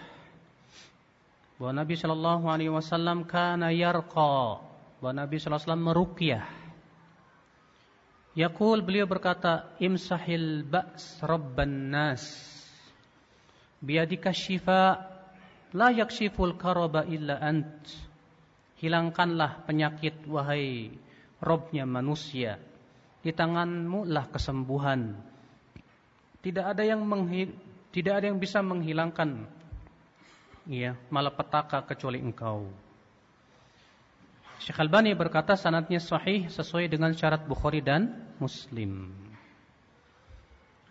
Bahwa Nabi sallallahu alaihi wasallam kana yarqa. Bahwa Nabi sallallahu alaihi wasallam meruqyah. Yaqul beliau berkata imsahil ba's rabban nas. Biadika syifa la yakshiful karaba illa ant. Hilangkanlah penyakit wahai Robnya manusia. Di tanganmu lah kesembuhan. Tidak ada yang tidak ada yang bisa menghilangkan ya, malapetaka kecuali engkau. Syekh Albani berkata sanatnya sahih sesuai dengan syarat Bukhari dan Muslim.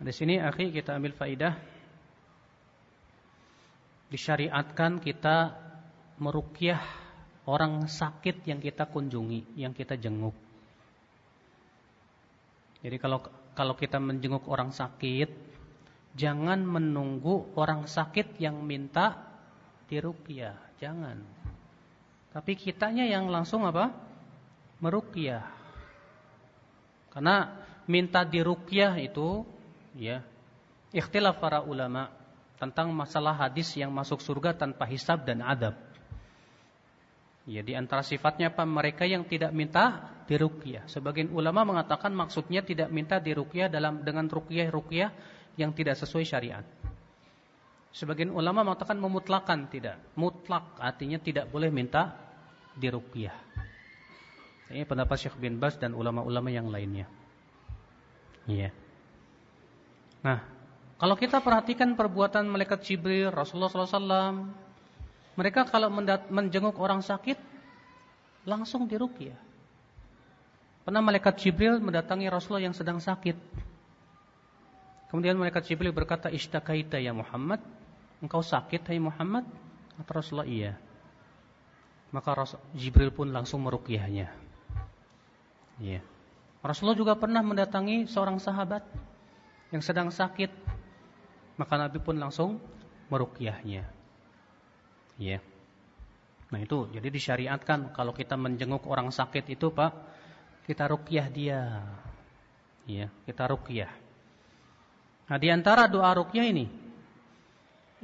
Di sini akhi kita ambil faidah disyariatkan kita merukyah orang sakit yang kita kunjungi, yang kita jenguk. Jadi kalau kalau kita menjenguk orang sakit, jangan menunggu orang sakit yang minta diruqyah, jangan. Tapi kitanya yang langsung apa? Meruqyah. Karena minta diruqyah itu ya ikhtilaf para ulama tentang masalah hadis yang masuk surga tanpa hisab dan adab. Ya di antara sifatnya apa? Mereka yang tidak minta diruqyah. Sebagian ulama mengatakan maksudnya tidak minta diruqyah dalam dengan ruqyah-ruqyah yang tidak sesuai syariat. Sebagian ulama mengatakan memutlakan tidak. Mutlak artinya tidak boleh minta diruqyah. Ini pendapat Syekh bin Bas dan ulama-ulama yang lainnya. Iya. Nah, kalau kita perhatikan perbuatan malaikat Jibril, Rasulullah SAW, mereka kalau menjenguk orang sakit langsung diruqyah. Pernah malaikat Jibril mendatangi Rasulullah yang sedang sakit. Kemudian malaikat Jibril berkata, "Ishtakaita ya Muhammad? Engkau sakit hai Muhammad?" Kata Rasulullah, "Iya." Maka Rasul, Jibril pun langsung meruqyahnya. Iya. Rasulullah juga pernah mendatangi seorang sahabat yang sedang sakit. Maka Nabi pun langsung meruqyahnya. Ya. Nah itu jadi disyariatkan kalau kita menjenguk orang sakit itu Pak, kita rukyah dia. Ya, kita rukyah. Nah di antara doa rukyah ini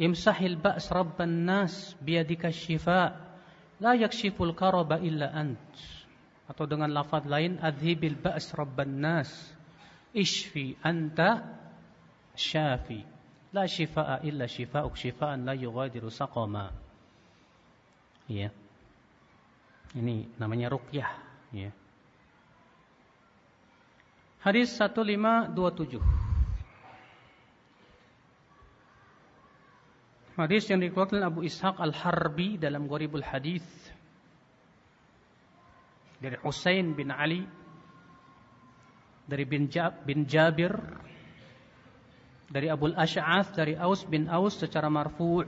Imsahil ba's rabban nas biyadika syifa la yakshiful karaba illa ant. Atau dengan lafaz lain adhibil ba's rabban nas ishfi anta syafi la shifaa illa shifa'uk shifaan la yughadiru saqama. Ya. Ini namanya ruqyah, ya. Hadis 1527. Hadis yang dikeluarkan Abu Ishaq Al-Harbi dalam Gharibul Hadis dari Husain bin Ali dari bin, Jab, bin Jabir dari Abu Al-Ash'ath dari Aus bin Aus secara marfu'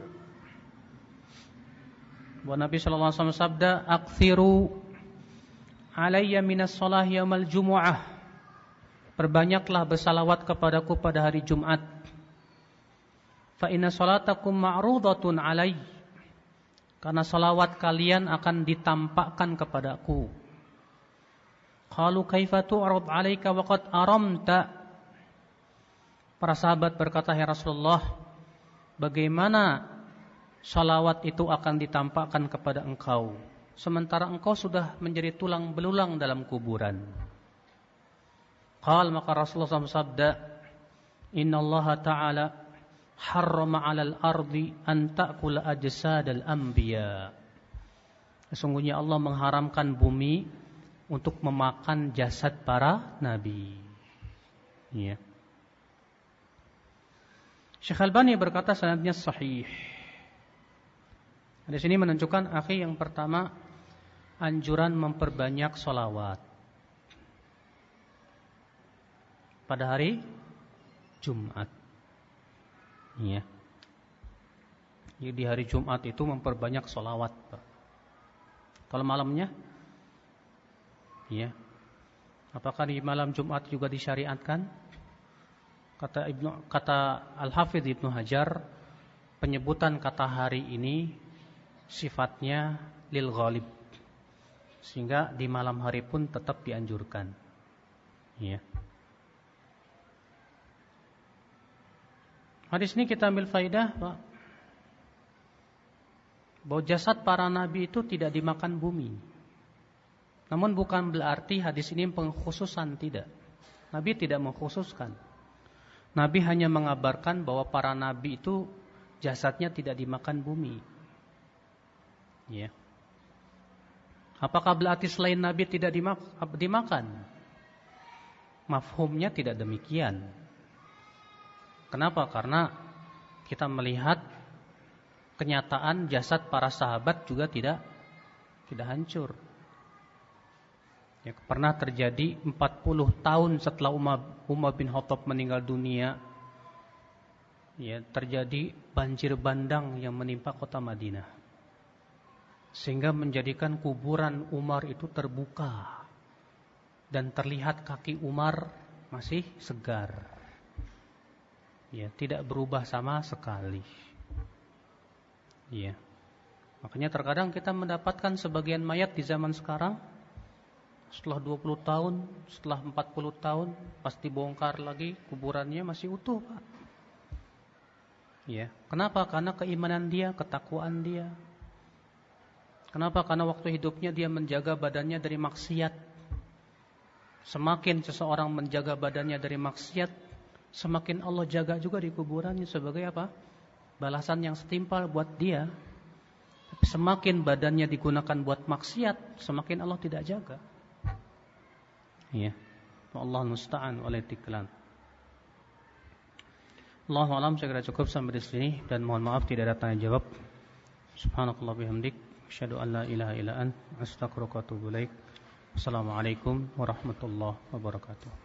Bahwa Nabi sallallahu alaihi wasallam sabda, "Aktsiru alayya minas shalah yaumal jumu'ah." Perbanyaklah bersalawat kepadaku pada hari Jumat. Fa inna salatakum ma'rudatun alai. Karena salawat kalian akan ditampakkan kepadaku. Qalu kaifa tu'rad 'alaika wa qad aramta? Para sahabat berkata, "Ya Rasulullah, bagaimana salawat itu akan ditampakkan kepada engkau sementara engkau sudah menjadi tulang belulang dalam kuburan. Qal maka Rasulullah SAW sabda, Inna Allah Ta'ala harrama 'alal ardi an ta'kula ajsadal anbiya. Sesungguhnya Allah mengharamkan bumi untuk memakan jasad para nabi. Ya. Syekh Albani berkata sanadnya sahih. Di sini menunjukkan akhi yang pertama anjuran memperbanyak solawat pada hari Jumat. Ya. Jadi di hari Jumat itu memperbanyak solawat. Kalau malamnya, ya. Apakah di malam Jumat juga disyariatkan? Kata Ibnu kata Al Hafidh Ibnu Hajar, penyebutan kata hari ini sifatnya lil ghalib. Sehingga di malam hari pun tetap dianjurkan. Ya. Hadis ini kita ambil faidah Pak bahwa jasad para nabi itu tidak dimakan bumi. Namun bukan berarti hadis ini pengkhususan tidak. Nabi tidak mengkhususkan. Nabi hanya mengabarkan bahwa para nabi itu jasadnya tidak dimakan bumi. Ya. Apakah berarti selain nabi tidak dimakan? Mafhumnya tidak demikian. Kenapa? Karena kita melihat kenyataan jasad para sahabat juga tidak tidak hancur. Ya, pernah terjadi 40 tahun setelah Umar, Umar bin Khattab meninggal dunia, ya, terjadi banjir bandang yang menimpa kota Madinah. Sehingga menjadikan kuburan Umar itu terbuka. Dan terlihat kaki Umar masih segar. Ya, tidak berubah sama sekali. Ya. Makanya terkadang kita mendapatkan sebagian mayat di zaman sekarang setelah 20 tahun, setelah 40 tahun, pasti bongkar lagi kuburannya masih utuh, Pak. Ya, kenapa? Karena keimanan dia, ketakwaan dia. Kenapa? Karena waktu hidupnya dia menjaga badannya dari maksiat. Semakin seseorang menjaga badannya dari maksiat, semakin Allah jaga juga di kuburannya sebagai apa? Balasan yang setimpal buat dia. semakin badannya digunakan buat maksiat, semakin Allah tidak jaga. Ya. Allah musta'an oleh tiklan. Allah alam saya kira cukup sampai di sini dan mohon maaf tidak ada tanya jawab. Subhanakallah bihamdik, asyhadu an la ilaha illa ant, astaghfiruka. Assalamualaikum warahmatullahi wabarakatuh.